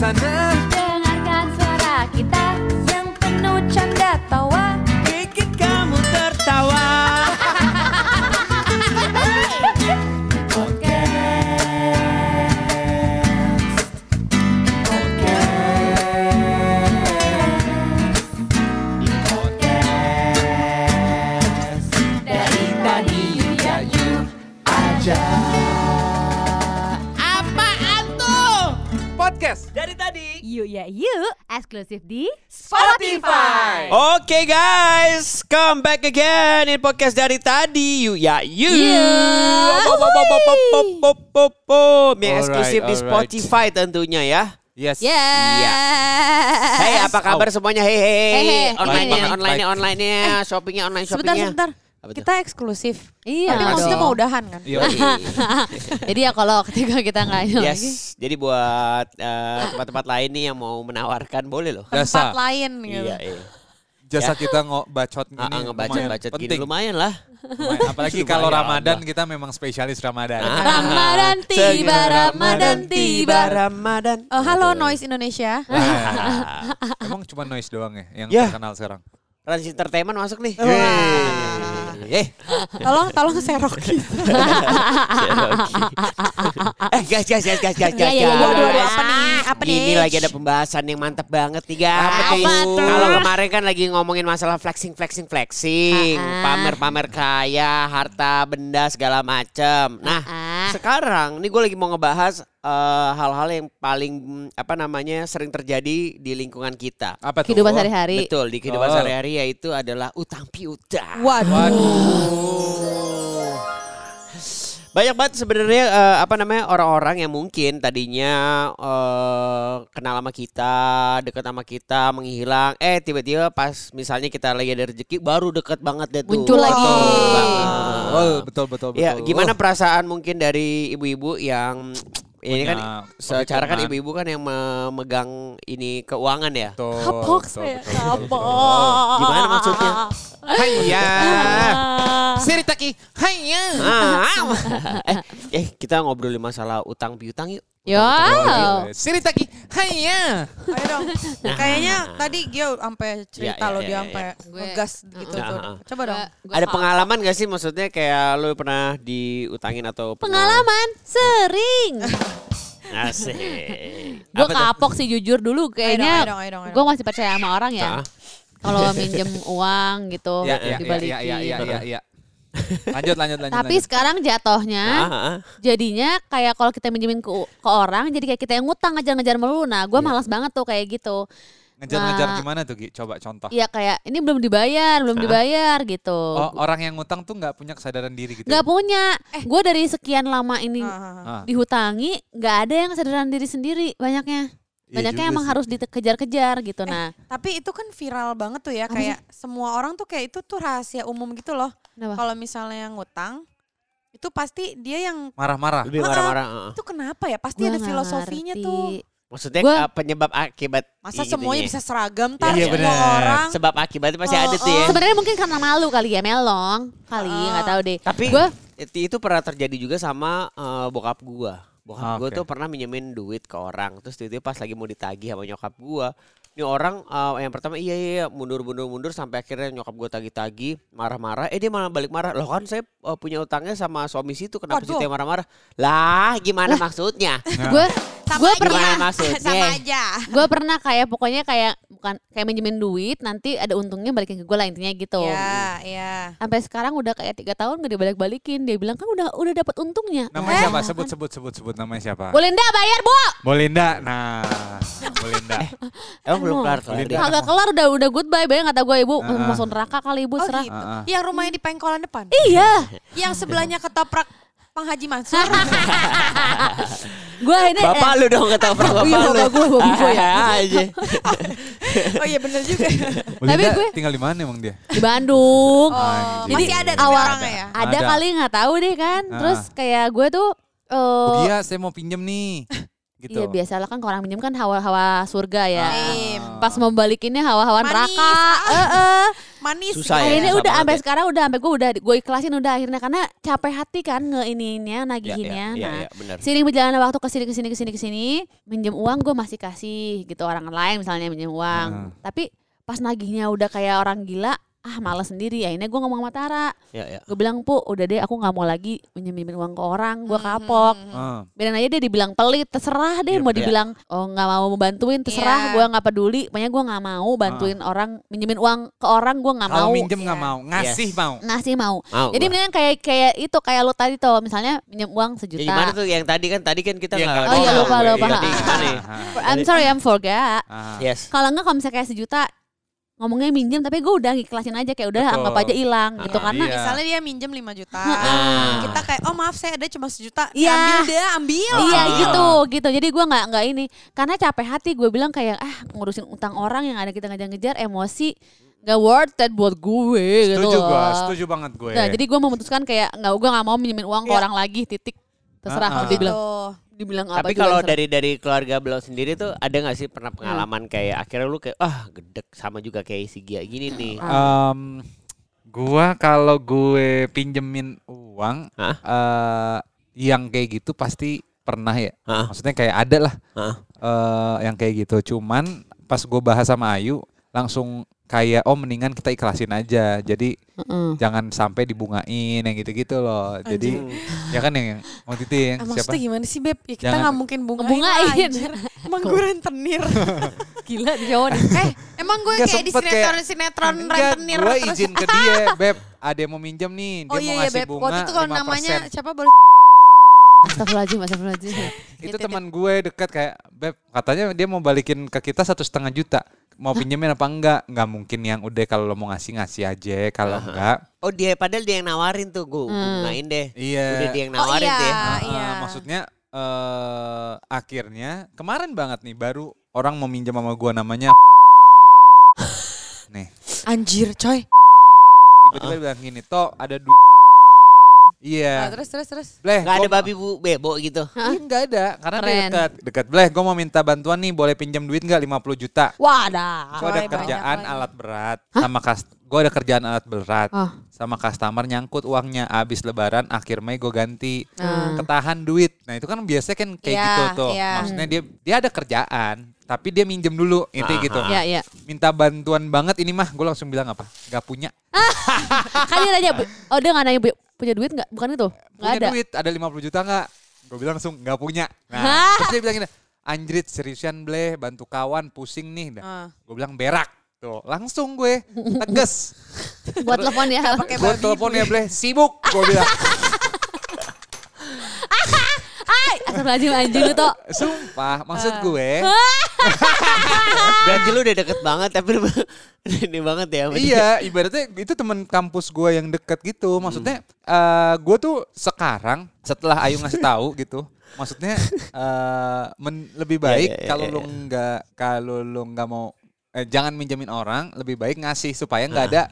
sana Ya You eksklusif di Spotify. Oke okay, guys, come back again in podcast dari tadi Yuk Ya Yuk. Yang eksklusif di Spotify tentunya ya. Yes. Yes. Yeah. Hey, apa kabar oh. semuanya? Hey, hey, hey, hey. Online, online, online, online, online, online, online, online shoppingnya. Sebentar, sebentar. Apa tuh? Kita eksklusif. Iya Tapi maksudnya mau udahan kan? Iya. Jadi ya kalau ketika kita nggak ini lagi. Yes, jadi buat eh, tempat-tempat lain nih yang mau menawarkan boleh loh. Tempat Jasa. lain gitu. Iya, iya. Jasa kita ngebacot gini. ah, ngebacot-bacot lumayan gini penting. lumayan lah. Lumayan. Apalagi Lumayan kalau Ramadan kita memang spesialis Ramadan. Ah. Ramadan tiba, Ramadan tiba. Ramadan. Oh, halo Noise Indonesia. Emang cuma noise doang ya yang Ya. terkenal sekarang. Rans Entertainment masuk nih. Wah. Eh, Tolong, tolong serok gitu. eh guys, guys, guys, guys, guys, Iya, guys. iya, iya, Waduh, iya. waduh, apa nih? Apa nih? Ini lagi ada pembahasan yang mantap banget nih guys. Kalau kemarin kan lagi ngomongin masalah flexing, flexing, flexing, Ah, ah. pamer-pamer kaya, harta benda segala macam. Nah, Ah. sekarang nih gue lagi mau ngebahas eh, hal-hal yang paling apa namanya sering terjadi di lingkungan kita. Apa tuh? Kehidupan Oh, sehari-hari. Betul di kehidupan Oh. sehari-hari yaitu adalah utang piutang. Waduh. Waduh. Banyak banget sebenarnya eh, apa namanya orang-orang yang mungkin tadinya eh, kenal sama kita, dekat sama kita, menghilang, eh tiba-tiba pas misalnya kita lagi ada rezeki baru deket banget deh tuh. Muncul lagi. Betul. Oh, betul betul betul. Ya, gimana perasaan mungkin dari ibu-ibu yang ini kan secara kan ibu-ibu kan yang memegang ini keuangan ya. Kapok saya, kapok. Gimana maksudnya? Hayya. Ah. Siritaki. Hayya. Ah, eh, eh kita ngobrolin masalah utang piutang yuk. Yo. Iya. Cerita ki. Haiya. Ayo dong. Kayaknya tadi Gio sampai cerita iya, iya, lo dia sampai ya, ngegas gitu tuh. Coba dong. Ada pengalaman gak sih maksudnya kayak lo pernah diutangin atau. Pengalaman sering. Asik. gue kapok sih jujur dulu kayaknya gue masih percaya sama orang ya. Kalau minjem uang gitu ya, dibalikin. Lanjut, lanjut, lanjut. Tapi lanjut. sekarang jatohnya Ah, ah. jadinya kayak kalau kita minjemin ke, ke orang jadi kayak kita yang ngutang ngejar-ngejar melulu. Nah, gue malas banget tuh kayak gitu. ngejar-ngejar Nah. gimana tuh, Gi? Coba contoh. Iya kayak ini belum dibayar, belum Hah? dibayar gitu. Oh, orang yang ngutang tuh nggak punya kesadaran diri gitu. Nggak ya? punya. Gue dari sekian lama ini Ah, ah, ah. Ah, dihutangi, nggak ada yang kesadaran diri sendiri banyaknya. iya Banyaknya juga emang sih. harus dikejar-kejar gitu. Eh, Nah, Tapi itu kan viral banget tuh ya Apa kayak semua orang tuh kayak itu tuh rahasia umum gitu loh. Kalau misalnya yang ngutang itu pasti dia yang marah-marah. Lebih Ah, marah-marah. ah. itu kenapa ya? Pasti Gua ada filosofinya ngerti. tuh. Maksudnya Gua- penyebab akibat Masa itunya. semuanya bisa seragam tar Iya, semua orang. sebab akibatnya pasti Oh, ada tuh ya. Sebenarnya mungkin karena malu kali ya melong kali Ah. nggak tahu deh. Tapi Gue itu, itu pernah terjadi juga sama eh, bokap gua. Bokap gua oke. tuh pernah minjemin duit ke orang. Terus tiba-tiba pas lagi mau ditagih sama nyokap gua, ini orang eh, yang pertama iya iya iya, mundur mundur mundur sampai akhirnya nyokap gua tagih-tagih, marah-marah. Eh dia malah balik marah. Loh kan saya eh, punya utangnya sama suami situ, kenapa situ yang marah-marah? Lah, gimana maksudnya? gue Sama gue aja. pernah maksudnya? Sama aja. gue pernah kayak pokoknya kayak bukan kayak minjemin duit nanti ada untungnya balikin ke gue lah intinya gitu. Iya, iya. Sampai sekarang udah kayak tiga tahun gak dibalik-balikin. Dia bilang kan udah udah dapat untungnya. Namanya siapa? Sebut, sebut, sebut, sebut namanya siapa? Bolinda bayar bu. Bolinda. Nah, Bolinda. Emang belum kelar kelar Linda. dia? Kagak kelar udah udah goodbye bayar kata gue ibu ah. masuk neraka kali ibu Oh serah. gitu. Ah, ah. Yang rumahnya di pengkolan depan. Iya. Yang sebelahnya ketoprak Bang Haji Mansur. gue ini Bapak lu dong kata bapak Iya, lu. bapak gua, bapak gua ya. Ah, aja. oh iya bener juga. Bolinda gue- tinggal di mana emang dia? di Bandung. Oh, Anjing. masih ada tapi awal- orangnya ya. Ada, Ada. kali nggak tahu deh kan. Ah. Terus kayak gue tuh Oh eh iya, saya mau pinjem nih. gitu. Iya biasalah kan kalau orang minjem kan hawa-hawa surga ya. Aim. Pas mau balikinnya hawa-hawa neraka. ah. Eh, eh. Manis. Susah ya. Akhirnya susah udah sampai ya. sekarang udah sampai gue udah gue ikhlasin udah akhirnya karena capek hati kan ngeiniinnya nagihinnya. Iya, iya, nah, iya, benar. seiring berjalannya waktu ke sini ke sini ke sini ke sini minjem uang gue masih kasih gitu orang lain misalnya minjem uang. Hmm. Tapi pas nagihnya udah kayak orang gila, ah malas sendiri. Akhirnya gue ngomong sama Tara, Ya, ya. gue bilang pu udah deh aku nggak mau lagi minjemin uang ke orang, gue kapok. Heeh. Biarin aja dia dibilang pelit, terserah deh Iya, mau iya. dibilang oh nggak mau bantuin, terserah Iya. gue nggak peduli. Pokoknya gue nggak mau bantuin orang minjemin uang ke orang gue nggak mau. minjem nggak Iya. mau, ngasih mau. Ngasih mau. Mau. Jadi mendingan kayak kayak itu kayak lu tadi tuh misalnya minjem uang Ya, sejuta. gimana tuh yang tadi kan tadi kan kita Iya, nggak nggak Oh iya, lupa, lupa. Ya? I'm sorry I'm forget. Ah. Yes. Kalau enggak kalau misalnya kayak sejuta ngomongnya minjem tapi gue udah ikhlasin aja kayak udah Betul. anggap aja hilang gitu Ah, karena iya. Misalnya dia minjem 5 juta. Ah. Kita kayak oh maaf saya ada cuma sejuta. Iya. Ambil deh, ambil. Iya Ah. gitu gitu. Jadi gua nggak nggak ini karena capek hati gue bilang kayak ah ngurusin utang orang yang ada kita ngejar-ngejar emosi nggak worth it buat gue gitu. Setuju loh. gua, setuju banget gue. Nah, jadi gue memutuskan kayak nggak gue nggak mau minjemin uang ke Iya. orang lagi titik terserah Ah, ah. dia bilang Gitu. Dibilang apa Tapi kalau dari dari keluarga beliau sendiri tuh ada nggak sih pernah Hmm. pengalaman kayak akhirnya lu kayak ah gedek sama juga kayak si Gia gini nih. Ah. Em, gua kalau gue pinjemin uang Hah? eh yang kayak gitu pasti pernah ya. Hah? Maksudnya kayak ada lah Hah? eh yang kayak gitu. Cuman pas gue bahas sama Ayu langsung kayak oh mendingan kita ikhlasin aja. Jadi Heeh. jangan sampai dibungain yang gitu-gitu loh. Jadi ya kan yang waktu itu yang Ah, siapa? maksudnya gimana sih Beb? Ya kita nggak mungkin bungain. Anjir. Emang gue rentenir. gila di Jawa nih. eh, emang gue kayak di sempet kayak- sinetron-sinetron Enggak, rentenir gue izin ke dia, Beb. Ada yang mau minjem nih, dia Oh mau iya iya ngasih Beb. bunga Waktu itu kalau 5%. namanya siapa boleh Astagfirullahaladzim, astagfirullahaladzim. itu teman gue dekat kayak beb katanya dia mau balikin ke kita satu setengah juta mau pinjemin apa enggak nggak mungkin yang udah kalau lo mau ngasih ngasih aja kalau enggak Oh dia padahal dia yang nawarin tuh gue Hmm. bungain deh. iya Udah dia yang Oh nawarin iya, tuh ya. Ah, iya. maksudnya eh akhirnya kemarin banget nih baru orang mau minjem sama gue namanya nih Anjir coy. tiba-tiba dia bilang gini toh ada duit Nah, iya terus terus terus. bleh Gak ada babi bu bebo gitu. Iya, nggak ada karena dia Keren. dekat dekat bleh gue mau minta bantuan nih boleh pinjam duit nggak 50 juta Wadah. Gue ada kerjaan banyak alat berat sama kas gue ada kerjaan alat berat Oh. sama customer nyangkut uangnya abis lebaran akhir Mei gue ganti Hmm. ketahan duit nah itu kan biasanya kan kayak Iya, gitu tuh iya. maksudnya dia dia ada kerjaan tapi dia minjem dulu itu Aha. gitu Ya, ya. minta bantuan banget ini mah gue langsung bilang apa nggak punya Kan dia nanya, "Bu- oh dia nggak nanya "Bu- punya duit nggak? Bukan itu? Nggak punya ada. duit ada 50 juta nggak gue bilang langsung nggak punya nah Hah? terus dia bilang gini anjrit seriusan bleh bantu kawan pusing nih Ah. gue bilang berak tuh langsung gue tegas Buat telepon ya. Babi telepon ya bleh sibuk gue bilang astagfirullahaladzim anjing lu tuh. sumpah maksud Ah. gue Berarti lu udah deket banget tapi lu ini banget ya. sama dia. iya ibaratnya itu teman kampus gue yang deket gitu maksudnya eh gue tuh sekarang setelah Ayu ngasih tahu gitu maksudnya eh men- lebih baik Iya, iya, kalau iya, lu iya. nggak kalau lu nggak mau eh, jangan minjemin orang lebih baik ngasih supaya nggak ada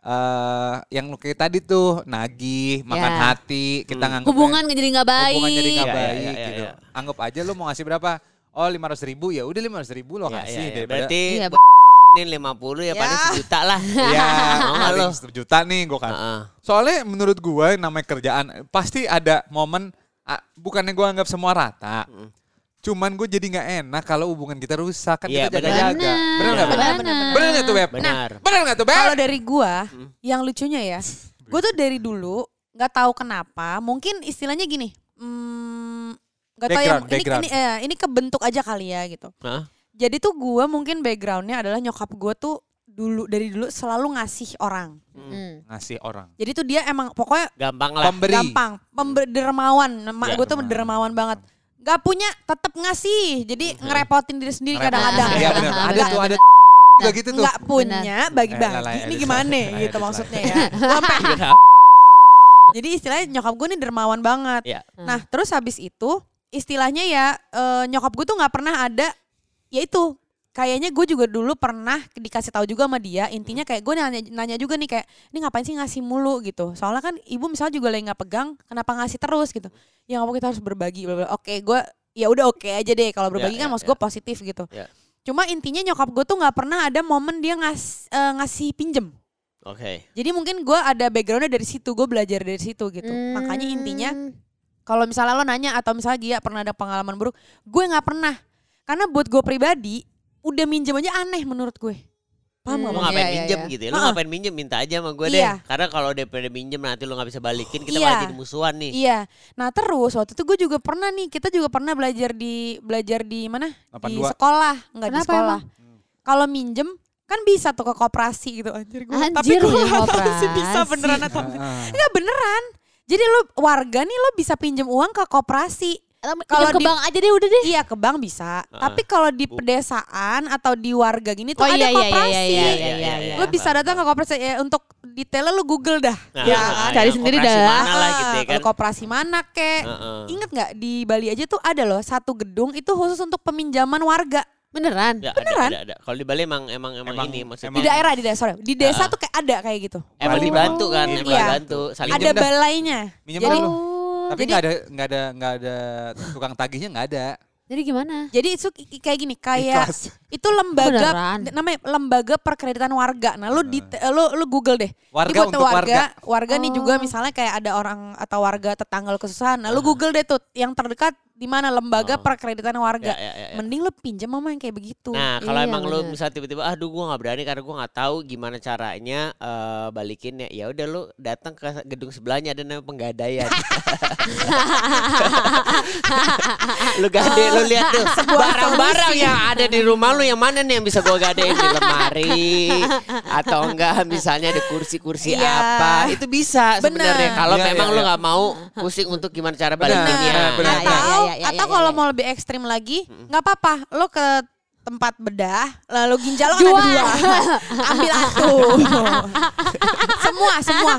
eh yang lu kayak tadi tuh nagih makan Ya. hati kita Hmm. Hubungan jadi nggak baik. hubungan jadi nggak Iya, iya, baik iya, iya, gitu iya. anggap aja lu mau ngasih berapa oh lima ratus ribu ya udah lima ratus ribu lo Ya, kasih ya, ya. daripada Berarti Iya, ini 50 ya, Ya. paling sejuta lah. ya Mau lo? satu juta nih gue kan Heeh. Soalnya menurut gue namanya kerjaan pasti ada momen ah, bukannya gue anggap semua rata. Mm. Cuman gue jadi nggak enak kalau hubungan kita rusak kan Iya, kita benar. jaga-jaga. Bener nggak? Benar, Beb? benar, benar. Nggak tuh Beb? Benar. Bener nggak tuh Beb? Kalau dari gua, Hmm. yang lucunya ya, gua tuh dari dulu nggak tahu kenapa, mungkin istilahnya gini, hmm, nggak tahu yang ini background. ini eh, ini kebentuk aja kali ya gitu. Hah? Jadi tuh gua mungkin backgroundnya adalah nyokap gua tuh dulu dari dulu selalu ngasih orang. Hmm. Ngasih orang. Jadi tuh dia emang pokoknya Gampang lah. Pemberi. gampang, pember dermawan. Mak Ya, gue tuh dermawan. dermawan banget. Gak punya, tetap ngasih. Jadi ngerepotin diri sendiri kadang-kadang. Iya benar. Ada tuh ada juga gitu tuh. Nggak punya bagi-bagi. Ini gimana gitu maksudnya ya. Sampai Kenapa? Jadi istilahnya nyokap gue nih dermawan banget. Ya. Nah terus habis itu istilahnya ya eh, nyokap gue tuh nggak pernah ada, ya itu kayaknya gue juga dulu pernah dikasih tahu juga sama dia. Intinya kayak gue nanya, nanya juga nih kayak ini ngapain sih ngasih mulu gitu. Soalnya kan ibu misalnya juga lagi nggak pegang, kenapa ngasih terus gitu? Ya nggak apa kita harus berbagi. bla bla. Oke gue ya udah oke aja deh kalau berbagi Ya, kan ya, maksud ya. gue positif gitu. Ya. Cuma intinya nyokap gue tuh nggak pernah ada momen dia ngas, eh, ngasih pinjem. Oke. Jadi mungkin gue ada backgroundnya dari situ, gue belajar dari situ gitu. Makanya intinya Hmm. kalau misalnya lo nanya atau misalnya Gia pernah ada pengalaman buruk, gue nggak pernah. Karena buat gue pribadi, udah minjem aja aneh menurut gue. Paham Hmm. gak? Lu ngapain Iya, iya, minjem iya. gitu ya? Lu Heeh. ngapain minjem? Minta aja sama gue deh. Iya. Karena kalau daripada minjem nanti lu gak bisa balikin, kita Iya. malah jadi musuhan nih. Iya. Nah terus waktu itu gue juga pernah nih, kita juga pernah belajar di belajar di mana? Di 82. sekolah, nggak di sekolah. Kalau minjem kan bisa tuh ke koperasi gitu anjir gue. Tapi Anjir, gue ya, koperasi. bisa beneran atau enggak. Heeh. Enggak beneran. Jadi lo warga nih lo bisa pinjem uang ke koperasi. Kalau ke bank aja deh udah deh. Iya ke bank bisa. Heeh. Tapi kalau di pedesaan atau di warga gini tuh Oh ada iya iya iya koperasi. iya iya Iya, iya. iya, iya. Lo bisa datang ke koperasi ya, untuk detailnya lo Google dah. Nah, Ya, nah, cari sendiri koperasi dah. Mana lah gitu ya Ah, kan. Koperasi mana kek. Heeh. Ingat nggak di Bali aja tuh ada loh satu gedung itu khusus untuk peminjaman warga Beneran. Ya, Beneran? Ada, ada, ada. Kalau di Bali emang emang emang, Emang- ini maksudnya. di daerah di daerah sorry di desa Ah. tuh kayak ada kayak gitu. Emang dibantu kan, Iya. emang Iya. dibantu. Saling Ada balainya. Minjem Jadi lu. Oh. Tapi Jadi- nggak ada nggak ada nggak ada tukang tagihnya nggak ada. Jadi gimana? jadi itu kayak gini kayak Ikhlas. itu lembaga Beneran? namanya lembaga perkreditan warga. Nah, lu di lu lu Google deh. Warga untuk warga, warga nih juga Oh. misalnya kayak ada orang atau warga tetangga lu kesusahan. Nah, lu Google deh tuh yang terdekat di mana lembaga Oh. perkreditan warga. Ya, ya, ya, ya. Mending lu pinjam sama yang kayak begitu. Nah kalau Iya, emang lu bener. misalnya tiba-tiba aduh gua nggak berani karena gua nggak tahu gimana caranya eh, balikinnya ya udah lu datang ke gedung sebelahnya ada namanya penggadaian lu gade lu lihat tuh barang-barang yang ada di rumah lu yang mana nih yang bisa gua gadein di lemari atau enggak misalnya ada kursi-kursi Iya. apa itu bisa sebenarnya kalau Iya, memang iya, lu iya. nggak mau pusing untuk gimana cara balikinnya benar, benar. atau Iya, iya, atau iya, kalau iya. mau lebih ekstrim lagi nggak apa-apa lo ke tempat bedah lalu ginjal lo kan Dua. ada dua ambil satu semua semua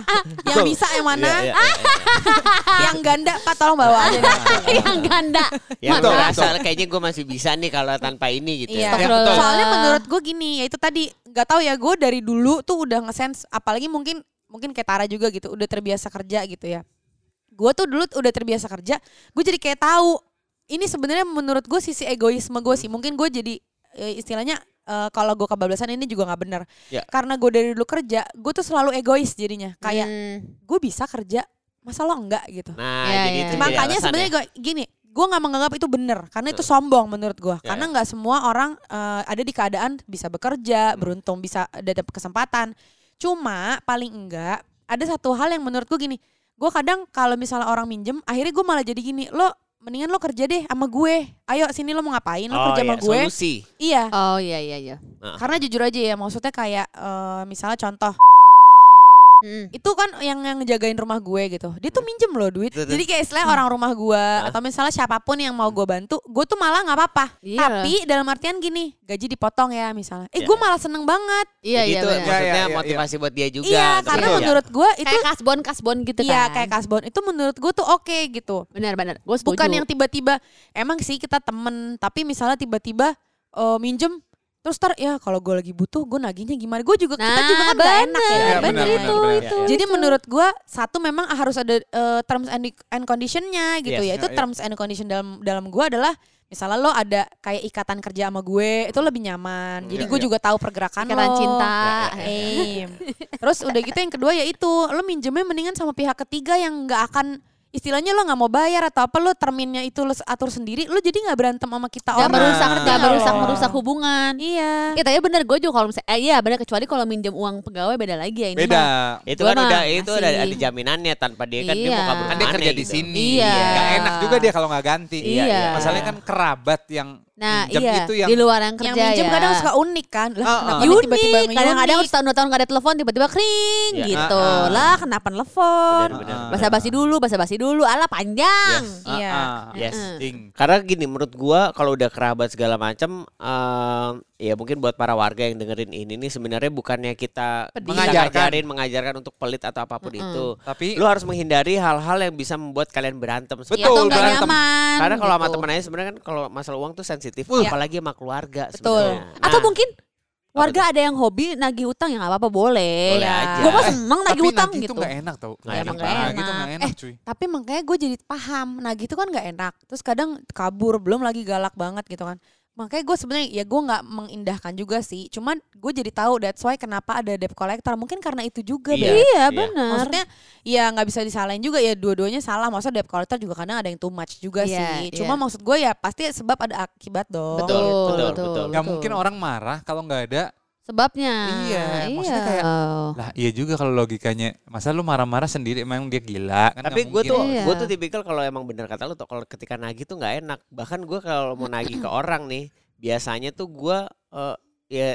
yang bisa yang mana Iya, iya, iya, iya. yang ganda pak tolong bawa aja yang ganda. yang Betul, kayaknya gue masih bisa nih kalau tanpa ini gitu Iya. ya. Ya, betul. Soalnya menurut gue gini, ya itu tadi nggak tahu ya gue dari dulu tuh udah ngesense, apalagi mungkin mungkin kayak Tara juga gitu, udah terbiasa kerja gitu ya. Gue tuh dulu udah terbiasa kerja, gue jadi kayak tahu ini sebenarnya menurut gue sisi egoisme gue sih. Mungkin gue jadi eh, istilahnya eh, kalau gue kebablasan ini juga nggak benar. Ya. Karena gue dari dulu kerja, gue tuh selalu egois jadinya. Kayak Hmm. gue bisa kerja, masa lo enggak gitu. Nah, Iya, jadi iya. itu Makanya sebenarnya ya. gue gini, gue nggak menganggap itu benar karena itu sombong menurut gue. Ya, karena ya. nggak semua orang eh, ada di keadaan bisa bekerja, beruntung bisa ada kesempatan. Cuma paling enggak ada satu hal yang menurut gue gini, gue kadang kalau misalnya orang minjem, akhirnya gue malah jadi gini, lo mendingan lo kerja deh sama gue. Ayo sini lo mau ngapain? Lo Oh, kerja sama iya, gue. Solusi. Iya. Oh iya iya iya. Karena jujur aja ya, maksudnya kayak eh, misalnya contoh Hmm. itu kan yang yang ngejagain rumah gue gitu. Dia tuh minjem loh duit. Betul. Jadi kayak istilah orang rumah gue atau misalnya siapa pun yang mau gue bantu, gue tuh malah nggak apa-apa. Iya. Tapi dalam artian gini, gaji dipotong ya misalnya. Eh Iya. gue malah seneng banget. Iya iya itu benar. maksudnya Iya, iya, iya, motivasi buat dia juga. iya, untuk karena kerja. menurut gue itu Kayak kasbon kasbon gitu iya kan. kayak kasbon itu menurut gue tuh oke gitu. Benar benar. Gue setuju. Bukan yang tiba-tiba emang sih kita temen, tapi misalnya tiba-tiba eh, minjem terus tar ya kalau gue lagi butuh gue nagihnya gimana gue juga kita Nah, juga kan gak enak ya bener, Iya, bener benar, itu benar. itu. Jadi itu. menurut gua satu memang harus ada eh, terms and, and conditionnya gitu Yes. ya. Itu Ya, ya. terms and condition dalam dalam gua adalah misalnya lo ada kayak ikatan kerja sama gue itu lebih nyaman. Jadi Ya, gue ya. juga tahu pergerakan Ikatan lo. cinta. Eh. Terus udah gitu yang kedua yaitu lo minjemnya mendingan sama pihak ketiga yang nggak akan istilahnya lo nggak mau bayar atau apa lo terminnya itu lo atur sendiri lo jadi nggak berantem sama kita Gak orang merusak, Nah. gak merusak, merusak hubungan. iya Ya tapi bener gue juga kalau misalnya, eh, iya bener kecuali kalau minjem uang pegawai beda lagi ya ini Beda. mah. Itu Gua kan mah udah itu ada, masih- ada jaminannya tanpa dia kan dia Iya. mau kabur Kan dia kerja di gitu. sini. Iya. Gak enak juga dia kalau nggak ganti. Iya, iya. Masalahnya kan kerabat yang Nah minjem iya itu yang di luar yang yang kerja minjem ya. kadang suka unik kan lah Ah, kenapa ah. dia unik, tiba-tiba kadang-kadang setahun dua tahun gak ada telepon tiba-tiba kering Iya. gitu Ah, ah. lah kenapa nelfon Benar, benar. basa-basi dulu basa-basi dulu ala panjang Yes. Iya. Ah, ah. Yes. Heeh. Ding. Karena gini menurut gua kalau udah kerabat segala macam em, ya mungkin buat para warga yang dengerin ini nih sebenarnya bukannya kita Pedih. Mengajarkan. mengajarkan untuk pelit atau apa pun Mm-mm. itu. Tapi Lu harus menghindari hal-hal yang bisa membuat kalian berantem. Betul, Ya, atau nggak berantem. nyaman Karena kalau sama gitu. temen aja sebenarnya kan kalau masalah uang tuh sensitif, Iya. apalagi sama keluarga Betul. sebenarnya. atau Nah, mungkin warga ada yang hobi nagih utang ya nggak apa-apa boleh. Boleh aja. Gue mah Eh, seneng nagih Tapi utang nagih gitu. itu nggak enak tau. Emang Nagih nggak itu enak. nggak enak Eh, cuy. Tapi makanya gue jadi paham, nagih itu kan nggak enak. Terus kadang kabur, belum lagi galak banget gitu kan. Makanya gue sebenarnya ya gue nggak mengindahkan juga sih. Cuman gue jadi tahu that's why kenapa ada debt collector. Mungkin karena itu juga. Iya. Beb. Iya Iya. benar. Maksudnya ya nggak bisa disalahin juga ya dua-duanya salah. Maksudnya debt collector juga kadang ada yang too much juga Iya, sih. Cuma iya. maksud gue ya pasti sebab ada akibat dong. Betul, betul, betul. Nggak mungkin orang marah kalau nggak ada. Sebabnya. Iya, maksudnya kayak- Lah iya juga kalau logikanya. Masa lu marah-marah sendiri emang dia gila kan Tapi gue tuh Iya. gue tuh tipikal kalau emang bener kata lu tuh kalau ketika nagih tuh nggak enak. Bahkan gue kalau mau nagih ke orang nih, biasanya tuh gue eh, ya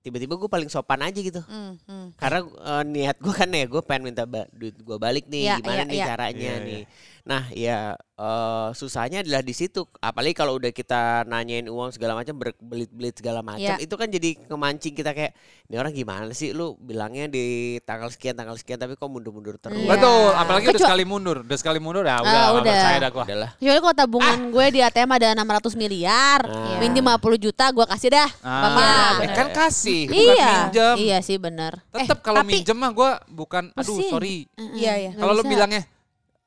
tiba-tiba gue paling sopan aja gitu. Hmm, hmm. Karena eh, niat gue kan ya gue pengen minta ba- duit gue balik nih, Iya, gimana iya, nih iya. caranya Iya, nih. Nah ya eh, susahnya adalah di situ. Apalagi kalau udah kita nanyain uang segala macam, berbelit-belit segala macam, Iya. itu kan jadi ngemancing kita kayak ini orang gimana sih? Lu bilangnya di tanggal sekian tanggal sekian, tapi kok mundur-mundur terus. Iya. Betul, apalagi udah Kecuali- sekali mundur, udah sekali mundur ya Ah, udah, nggak udah. percaya dah gua. Udahlah. Kecuali kalau tabungan gue di ATM ada 600 miliar, Ah. minjem 50 juta gue kasih dah. Ah, Bapak. eh, kan kasih, bukan Iya. minjem. Iya sih benar. Tetap kalau tapi- minjem mah gua bukan aduh Pusing. sorry. Iya, iya. Nggak Kalau lu bisa. bilangnya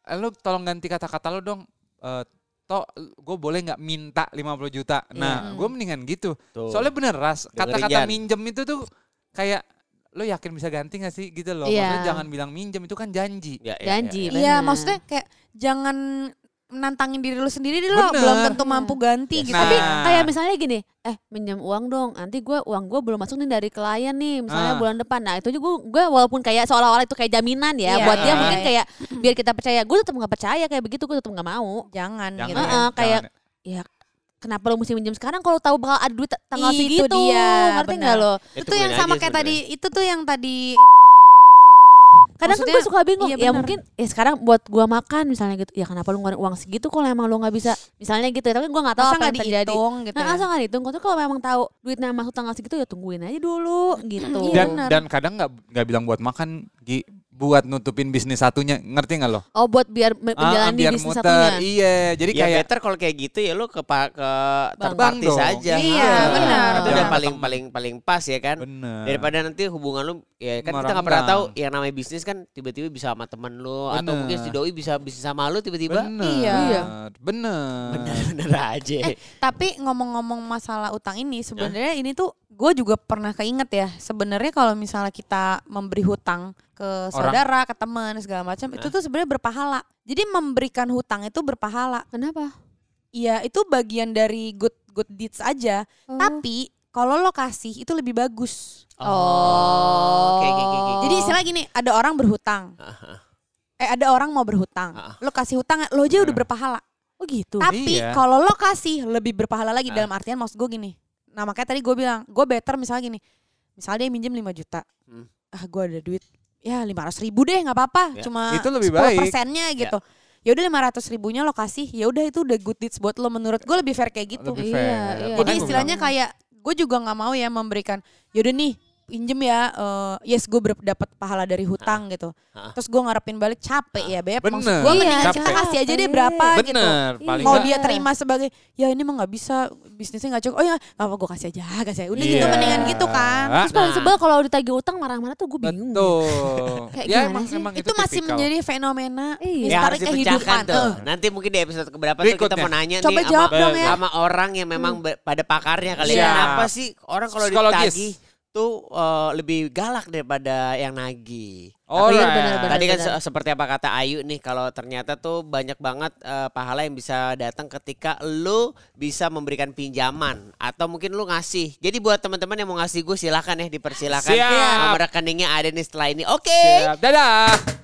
eh, lu tolong ganti kata-kata lu dong. Eh Tok, gue boleh nggak minta 50 juta? Nah, Iya. gue mendingan gitu. Tuh. Soalnya bener ras, kata-kata minjem itu tuh kayak lo yakin bisa ganti gak sih gitu loh. Iya. Maksudnya jangan bilang minjem itu kan janji. Ya, ya, Janji. ya, ya. Iya, benar. maksudnya kayak jangan nantangin diri lu sendiri dulu Bener. belum tentu mampu ganti gitu. Nah. Tapi kayak misalnya gini, eh minjem uang dong, nanti gue uang gue belum masuk nih dari klien nih, misalnya Ah. bulan depan. Nah itu juga gue walaupun kayak seolah-olah itu kayak jaminan ya, Iya, buat dia mungkin iya. kayak biar kita percaya, gue tetap nggak percaya kayak begitu, gue tetap nggak mau. jangan, Jangan, gitu. Heeh, jangan. kayak- Kenapa lo mesti minjem sekarang kalau tahu bakal ada duit tanggal Itu segitu? dia, ngerti nggak lo? Itu tungguin yang sama kayak sebenarnya. tadi, itu tuh yang tadi Kadang kan gue suka bingung, iya ya mungkin ya sekarang buat gue makan misalnya gitu, ya kenapa lu ngeluarin uang segitu kalau emang lu nggak bisa, misalnya gitu ya, tapi gue nggak tahu masa apa nggak yang terjadi. dihitung gitu. Nah, ya. asal nggak dihitung. Kalau kalau memang tahu duitnya masuk tanggal segitu ya tungguin aja dulu gitu. Iya, Dan dan kadang nggak nggak bilang buat makan, Gi, buat nutupin bisnis satunya, ngerti nggak lo? Oh buat biar Ah, menjalani biar bisnis muter. satunya. Iya, jadi Ya kayak better kalau kayak gitu ya lu ke pa- ke dong. saja. Iya, Ah, benar. Itu udah paling paling paling pas ya kan. bener. Daripada nanti hubungan lu ya kan kita nggak pernah tahu yang namanya bisnis kan tiba-tiba bisa sama temen lu atau Bener. mungkin si doi bisa bisnis sama lu tiba-tiba. bener. Iya. Iya. Bener. Bener-bener aja. Eh, tapi ngomong-ngomong masalah utang ini sebenarnya ini tuh gue juga pernah keinget ya sebenarnya kalau misalnya kita memberi hutang ke saudara ke teman segala macam itu tuh sebenarnya berpahala jadi memberikan hutang itu berpahala Kenapa? Iya itu bagian dari good good deeds aja Oh. tapi kalau lo kasih itu lebih bagus Oh. Oke, oke, oke, oke. jadi istilah gini ada orang berhutang Ah, eh ada orang mau berhutang Ah. lo kasih hutang lo aja udah Ah. berpahala Oh gitu. Tapi Iya. kalau lo kasih lebih berpahala lagi Ah. dalam artian maksud gue gini. Nah makanya tadi gue bilang gue better misalnya gini. Misalnya dia minjem 5 juta. Hmm. Ah gue ada duit. Ya 500 ribu deh nggak apa-apa. Ya. Cuma Itu lebih 10 baik. persennya gitu. Ya udah 500 ribunya lo kasih. Ya udah itu udah good deeds buat lo menurut gue lebih fair kayak gitu. Lebih Iya, fair. iya. Makanya Jadi istilahnya kayak gue juga nggak mau ya memberikan. Yaudah nih pinjem ya. eh, yes gue dapat pahala dari hutang gitu. Ah. Terus gue ngarepin balik capek ya beb. Maksud Bener. gue Iya, mendingan kita capek. kasih aja deh berapa gitu bener. Paling mau dia terima sebagai ya ini mah nggak bisa bisnisnya nggak cukup oh ya nggak apa gue kasih aja kasih aja udah gitu Iya. mendingan gitu kan Terus paling Nah. sebel kalau ditagih utang marah-marah tuh gue bingung. Betul. Kayak ya gimana emang, sih? emang itu masih tipikal. menjadi fenomena Iya. Ya harus dipecahkan kehidupan tuh. Eh, Nanti mungkin di episode keberapa tuh kita mau nanya Coba nih jawab sama, dong ya. sama orang yang memang be- pada pakarnya kali ya. Kenapa sih orang kalau ditagih tuh eh, lebih galak daripada yang nagih. Alright. Iya, benar-benar. Tadi kan benar. se- seperti apa kata Ayu nih kalau ternyata tuh banyak banget eh, pahala yang bisa datang ketika lu bisa memberikan pinjaman atau mungkin lu ngasih. Jadi buat teman-teman yang mau ngasih gue silakan ya dipersilakan. Siap. Nomor rekeningnya ada nih setelah ini. Oke. Siap. Dadah.